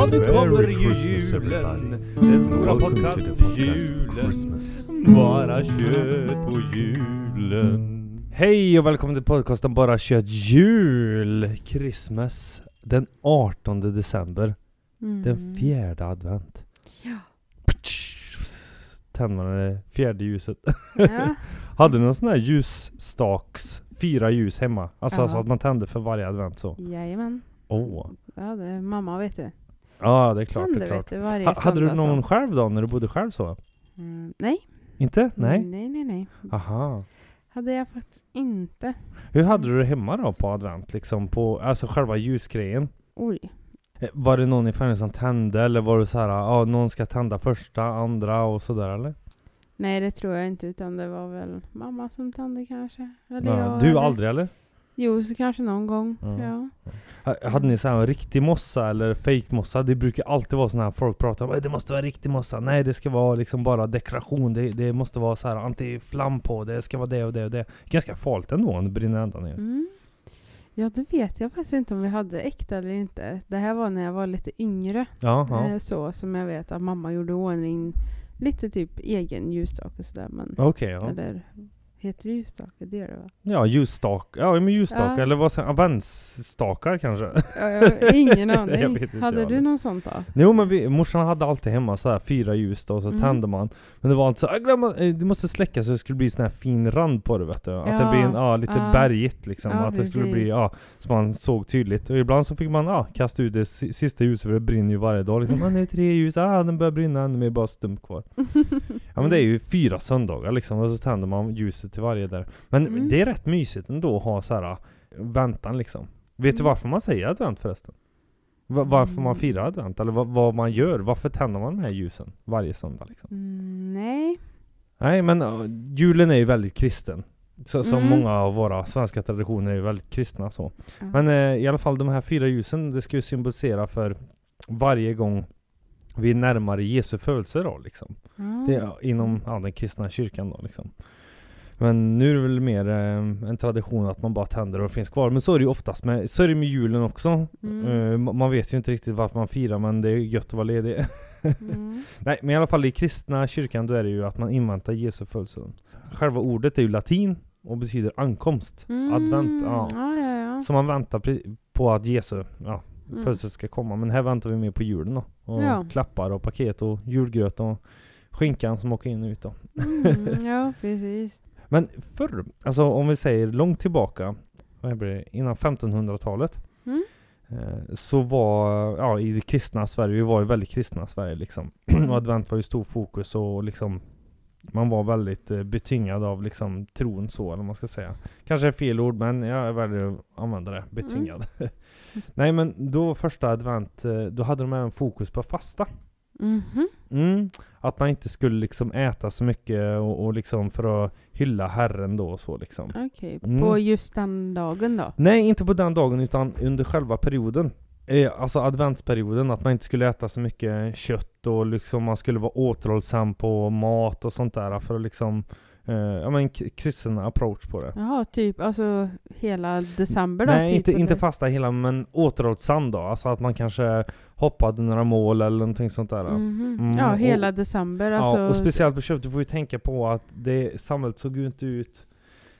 Ja, nu kommer ju julen. Den stora podcast-julen. Bara kött på julen. Hej och välkommen till podcasten Bara kött jul. Christmas. Den 18 december. Mm. Den fjärde advent. Ja. Tänder man det fjärde ljuset. Ja. Hade du någon sån här ljusstaks, fyra ljus hemma? Alltså Ja. så att man tände för varje advent så. Jajamän. Åh. Ja, det är mamma vet du. Ja, det är klart. Det är klart. du Ha, hade du någon så. själv då när du bodde själv så? Mm, nej. Inte? Nej? Nej, nej, nej. Aha. Hade jag faktiskt inte. Hur hade du det hemma då på advent? Liksom på, alltså själva ljusgrejen? Oj. Eh, Var det någon i familjen som tände eller var det så här, ja någon ska tända första, andra och sådär eller? Nej, det tror jag inte. Utan det var väl mamma som tände kanske. Eller Ja, jag, du eller... aldrig eller? Jo, så kanske någon gång. Ja. Ja. Ha- Hade ni så här riktig mossa eller fake mossa? Det brukar alltid vara såna här folk pratar om "Eh, det måste vara riktig mossa. Nej det ska vara liksom bara dekoration. Det, det måste vara så här anti-flam på. Det ska vara det och det och det. Ganska farligt ändå om det brinner ända ner. Mm. Ja, det vet jag faktiskt inte om vi hade äkta eller inte. Det här var när jag var lite yngre. Ja, ja. Eh, Så som jag vet att mamma gjorde ordning lite typ egen ljusstake och sådär. Men, Okej, ja. Eller heter det ljusstake? Det gör det va? Ja, ljusstak. Ja, men ljusstakar Ja. eller vad säger Adventsstakar kanske? Ja, ingen aning. Hade du någon sånt då? Jo men vi, morsan hade alltid hemma så här fyra ljus då, och så Mm. tände man. Men det var alltså, jag glömmer, eh, du måste släcka så det skulle bli sån här fin rand på det vet du. Att det blir en, ja, lite ja. bergigt liksom. Att det skulle bli, precis. ja, så man såg tydligt. Och ibland så fick man, ja, kasta ut det si- sista ljuset för det brinner ju varje dag liksom. Ah, nu är det tre ljus, ah den börjar brinna ännu mer, bara stump kvar. Ja men det är ju fyra söndagar liksom, och så tänder man ljuset till varje där. Men Mm. det är rätt mysigt ändå att ha så här väntan liksom. Vet du Mm. varför man säger advent förresten? Va- varför man Mm. firar advent? Eller vad, man gör? Varför tänder man de här ljusen varje söndag liksom? Mm, nej. Nej men uh, julen är ju väldigt kristen. Så, som Mm. många av våra svenska traditioner är ju väldigt kristna så. Ja. Men eh, i alla fall de här fyra ljusen, det ska ju symbolisera för varje gång vi är närmare Jesu födelse då liksom. Det inom ja, den kristna kyrkan då liksom. Men nu är det väl mer eh, en tradition att man bara tänder och finns kvar. Men så är det ju oftast med, så är det med julen också. Mm. Eh, ma- man vet ju inte riktigt varför man firar men det är gött att vara ledig. Mm. Nej men i alla fall i kristna kyrkan då är det ju att man inväntar Jesu födelse. Själva ordet är ju latin och betyder ankomst. Mm. Advent, ja. Ja, ja, ja. Så man väntar på att Jesu ja, Mm. födelse ska komma. Men här väntar vi mer på julen då. Och Ja. klappar och paket och julgröt och skinkan som åker in och ut då. Mm, ja, precis. Men förr, alltså om vi säger långt tillbaka, innan 1500-talet. Mm. eh, Så var, ja i det kristna Sverige, vi var ju väldigt kristna Sverige liksom. och advent var ju stor fokus och liksom man var väldigt eh, betyngad av liksom tron så, eller vad man ska säga. Kanske är fel ord, men jag väljer att använda det, betyngad. Nej men då första advent, eh, då hade de även fokus på fasta. Mhm. Mm, att man inte skulle liksom äta så mycket och, och liksom för att hylla Herren då och så liksom. Okej, Mm. på just den dagen då? Nej, inte på den dagen utan under själva perioden. Eh, alltså adventsperioden, att man inte skulle äta så mycket kött och liksom man skulle vara återhållsam på mat och sånt där för att liksom eh, Ja men kristen approach på det. Jaha, typ alltså hela december då? Nej, typ, inte, inte fasta hela men återhållsam då. Alltså att man kanske hoppade några mål eller någonting sånt där. Mhm. Mm, Ja, och- hela december alltså. Ja, och speciellt på köpet, du får ju tänka på att det, samhället såg ju inte ut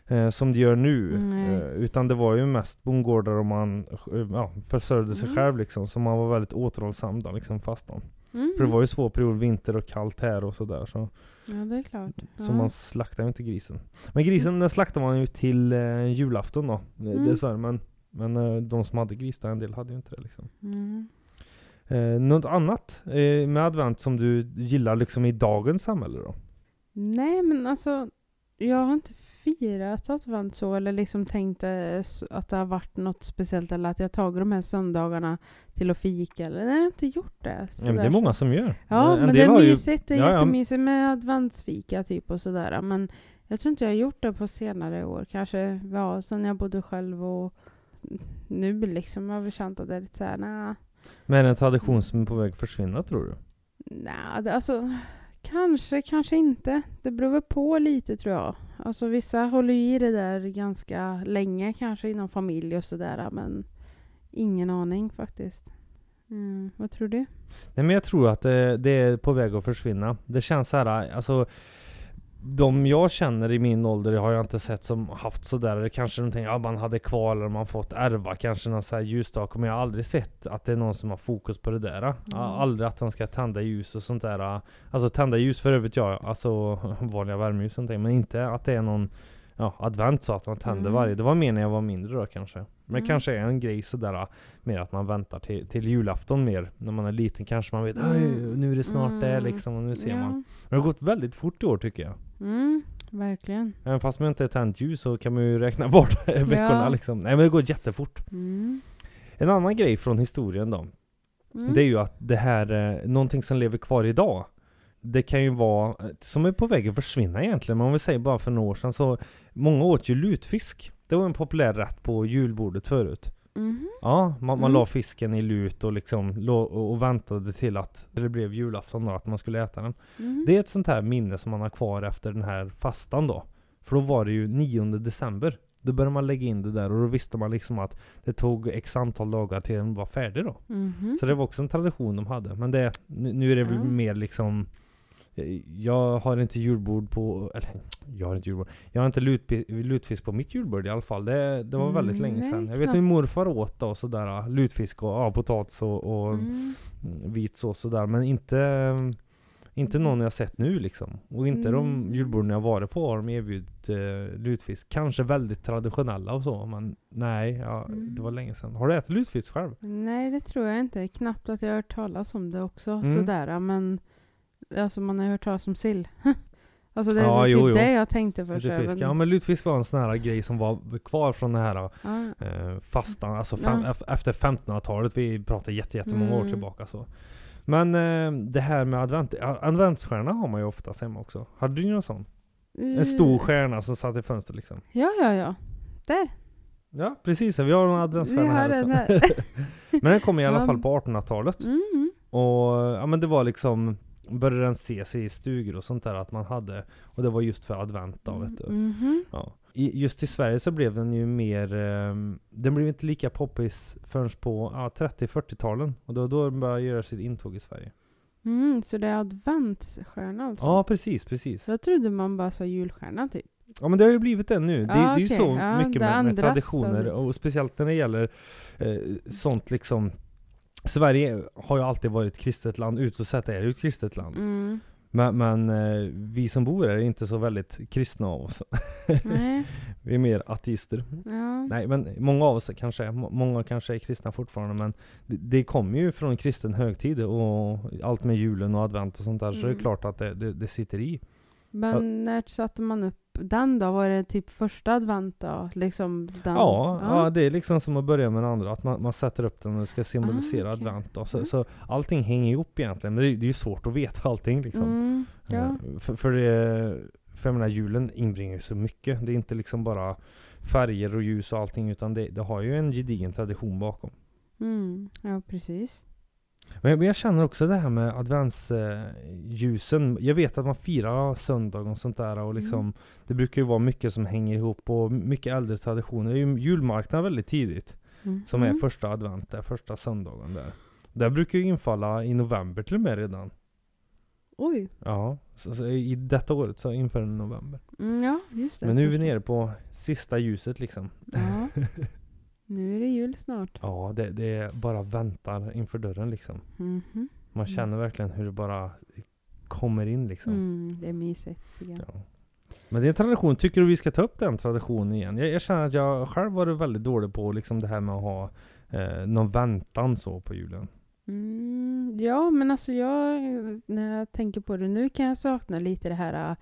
eh, som det gör nu. Eh, utan det var ju mest bondgårdar och man eh, ja, försörjde sig Mm. själv liksom. Så man var väldigt återhållsam då, liksom fastan. Mhm. För det var ju svår period, vinter och kallt här och sådär. Så, Ja, det är klart. så ja. man slaktar ju inte grisen. Men grisen den slaktar man ju till eh, julafton då, mm. Mm. dessvärre. Men, men eh, de som hade gris, då, en del hade ju inte det liksom. Mm. Eh, något annat eh, med advent som du gillar liksom i dagens samhälle då? Nej, men alltså jag har inte firat advent så eller liksom tänkt eh, att det har varit något speciellt eller att jag tagit de här söndagarna till att fika eller nej, jag har inte gjort det. Ja, men det är många som gör. Ja, En men det är har ju- mysigt. Det är Ja, ja. jättemysigt med adventsfika typ och sådär. Men jag tror inte jag har gjort det på senare år. Kanske ja, sen jag bodde själv och nu liksom har vi känt att det är lite såhär, nej. Men är det en tradition som är på väg att försvinna tror du? Nej, det- alltså kanske, kanske inte. Det beror väl på lite tror jag. Alltså vissa håller ju i det där ganska länge kanske inom familj och sådär men ingen aning faktiskt. Mm, vad tror du? Nej men jag tror att det, det är på väg att försvinna. Det känns så här, alltså de jag känner i min ålder har jag inte sett som haft sådär, kanske någonting, ja man hade kvar eller man fått ärva kanske någon sån här ljusstake, men jag har aldrig sett att det är någon som har fokus på det där. Mm. Aldrig att de ska tända ljus och sånt där. Alltså tända ljus för övrigt ja, alltså vanliga värmeljus och sånt men inte att det är någon ja, advent så att man tänder mm. varje. Det var mer när jag var mindre då kanske. Men mm. det kanske är en grej sådär mer att man väntar till, till julafton mer. När man är liten kanske man vet mm. nu är det snart mm. det liksom och nu ser ja. man. Men det har gått väldigt fort i år tycker jag. Mm, verkligen. Även fast man inte är tänt ljus så kan man ju räkna bort veckorna ja. liksom. Nej men det går jättefort. Mm. En annan grej från historien då. Mm. Det är ju att det här, eh, någonting som lever kvar idag det kan ju vara, som är på väg att försvinna egentligen, men om vi säger bara för några år sedan så Många åt ju lutfisk. Det var en populär rätt på julbordet förut. Mm. Ja, man, man mm. la fisken i lut och liksom och, och väntade till att det blev julafton då, att man skulle äta den. Mm. Det är ett sånt här minne som man har kvar efter den här fastan då. För då var det ju 9 december. Då började man lägga in det där och då visste man liksom att det tog x antal dagar till den var färdig då. Mm. Så det var också en tradition de hade. Men det, nu, nu är det väl mer liksom jag har inte julbord på, eller jag har inte julbord. Jag har inte lutfisk på mitt julbord i alla fall. Det, det var mm, väldigt länge sedan. Jag vet min morfar åt då sådär lutfisk och ja, potatis och, och mm. vit sås sådär. Men inte, inte någon jag sett nu liksom. Och inte mm. de julborden jag varit på har de erbjudit eh, lutfisk. Kanske väldigt traditionella och så. Men nej, ja, mm. det var länge sedan. Har du ätit lutfisk själv? Nej det tror jag inte. Knappt att jag har hört talas om det också. Mm. Sådär men Alltså man har hört talas om sill. alltså det, ja, är typ jo, det jag tänkte först. Lutfisk. Ja men lutfisk var en sån här grej som var kvar från det här ah. eh, fastan, alltså fem, ja. efter 1500-talet. Vi pratar jättemånga mm. år tillbaka så. Men eh, det här med advent, adventsstjärna har man ju ofta hemma också. Hade du någon sån? Mm. En stor stjärna som satt i fönstret liksom? Ja, ja, ja. Där. Ja, precis. Vi har en adventsstjärna här också. Här. men den kom i alla fall på 1800-talet. Mm. Och ja men det var liksom började den ses i stugor och sånt där att man hade Och det var just för advent då vet du. Mm -hmm. ja. I, just i Sverige så blev den ju mer eh, Den blev inte lika poppis förrän på ja, 30-40-talen Och då, då den började göra sitt intåg i Sverige Mm, så det är adventsstjärna alltså? Ja precis, precis Jag trodde man bara sa julstjärna typ Ja men det har ju blivit det nu. Det, ja, det är ju okay. så ja, mycket med, med traditioner och speciellt när det gäller eh, sånt liksom Sverige har ju alltid varit ett kristet land, utåt sett är det ju ett kristet land. Mm. Men, men eh, vi som bor här är inte så väldigt kristna av oss. Nej. vi är mer ateister. Ja. Nej men många av oss kanske är, många kanske är kristna fortfarande men det, det kommer ju från kristen högtid och allt med julen och advent och sånt där mm. så det är mm. klart att det, det, det sitter i. Men när satte man upp den då? Var det typ första advent då? Liksom den? Ja, ja. ja det är liksom som att börja med den andra. Att man, man sätter upp den och ska symbolisera ah, okay. advent då. Så, mm. så allting hänger ihop egentligen. Men det, det är ju svårt att veta allting liksom. Mm, ja. Eh, för, för, det, för jag menar julen inbringar ju så mycket. Det är inte liksom bara färger och ljus och allting utan det, det har ju en gedigen tradition bakom. Mm, ja precis. Men jag känner också det här med adventsljusen. Jag vet att man firar söndag och sånt där och liksom mm. Det brukar ju vara mycket som hänger ihop och mycket äldre traditioner. Det är ju julmarknaden väldigt tidigt. Mm. Som är första advent, där, första söndagen där. Det brukar ju infalla i november till och med redan. Oj! Ja, så, så i detta året så inför november. Mm, ja, just det. Men nu är vi nere på sista ljuset liksom. Ja. Nu är det jul snart. Ja, det, det bara väntar inför dörren liksom. Mm -hmm. Man känner verkligen hur det bara kommer in liksom. Mm, det är mysigt. Ja. Men det är en tradition. Tycker du vi ska ta upp den traditionen igen? Jag, jag känner att jag själv varit väldigt dålig på liksom det här med att ha eh, någon väntan så på julen. Mm, ja, men alltså jag, när jag tänker på det nu kan jag sakna lite det här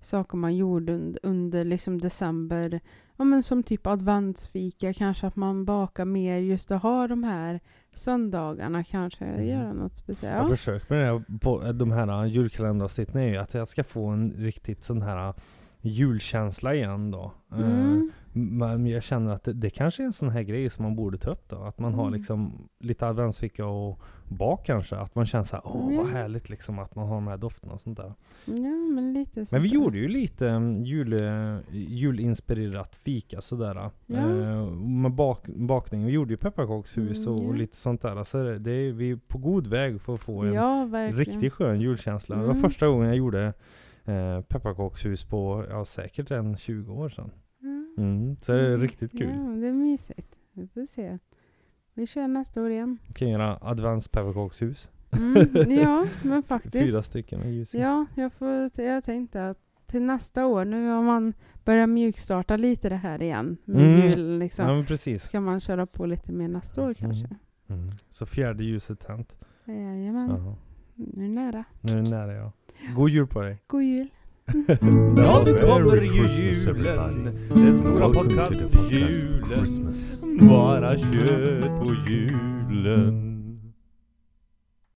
saker man gjorde under, under liksom december. Ja, men som typ adventsfika, kanske att man bakar mer just att ha de här söndagarna kanske, mm. göra något speciellt. Jag har försökt med det här, på de här julkalenderavsnitten är ju att jag ska få en riktigt sån här julkänsla igen då. Eh, mm. Men jag känner att det, det kanske är en sån här grej som man borde ta upp då. Att man har Mm. liksom lite adventsfika och bak kanske. Att man känner såhär, åh vad Ja. härligt liksom att man har de här dofterna och sånt där. Ja, men lite Men vi där. gjorde ju lite um, jul, eh, julinspirerat fika sådär. Ja. Eh, med bak, bakning. Vi gjorde ju pepparkakshus Mm, och, ja. lite sånt där. Så det, det vi är på god väg för att få en Ja, riktigt skön julkänsla. Det var Mm. första gången jag gjorde eh, pepparkakshus på, ja säkert en 20 år sedan. Mm, så det är Mm. riktigt kul. Ja, det är mysigt. Vi får se. Vi kör nästa år igen. Kan göra adventspepparkakshus. Mm, ja, men Fyra faktiskt. stycken med ljus. Ja, jag, får, jag tänkte att till nästa år, nu har man börjat mjukstarta lite det här igen. Med Mm. jul liksom. Ja. Ska man köra på lite mer nästa år kanske? Mm. Så fjärde ljuset tänt. Jajamän, Jaha. nu är det nära. Nu är det nära ja. God jul på dig. God jul! Ja, nu kommer ju julen. Den stora podcast-julen. Bara kött på julen.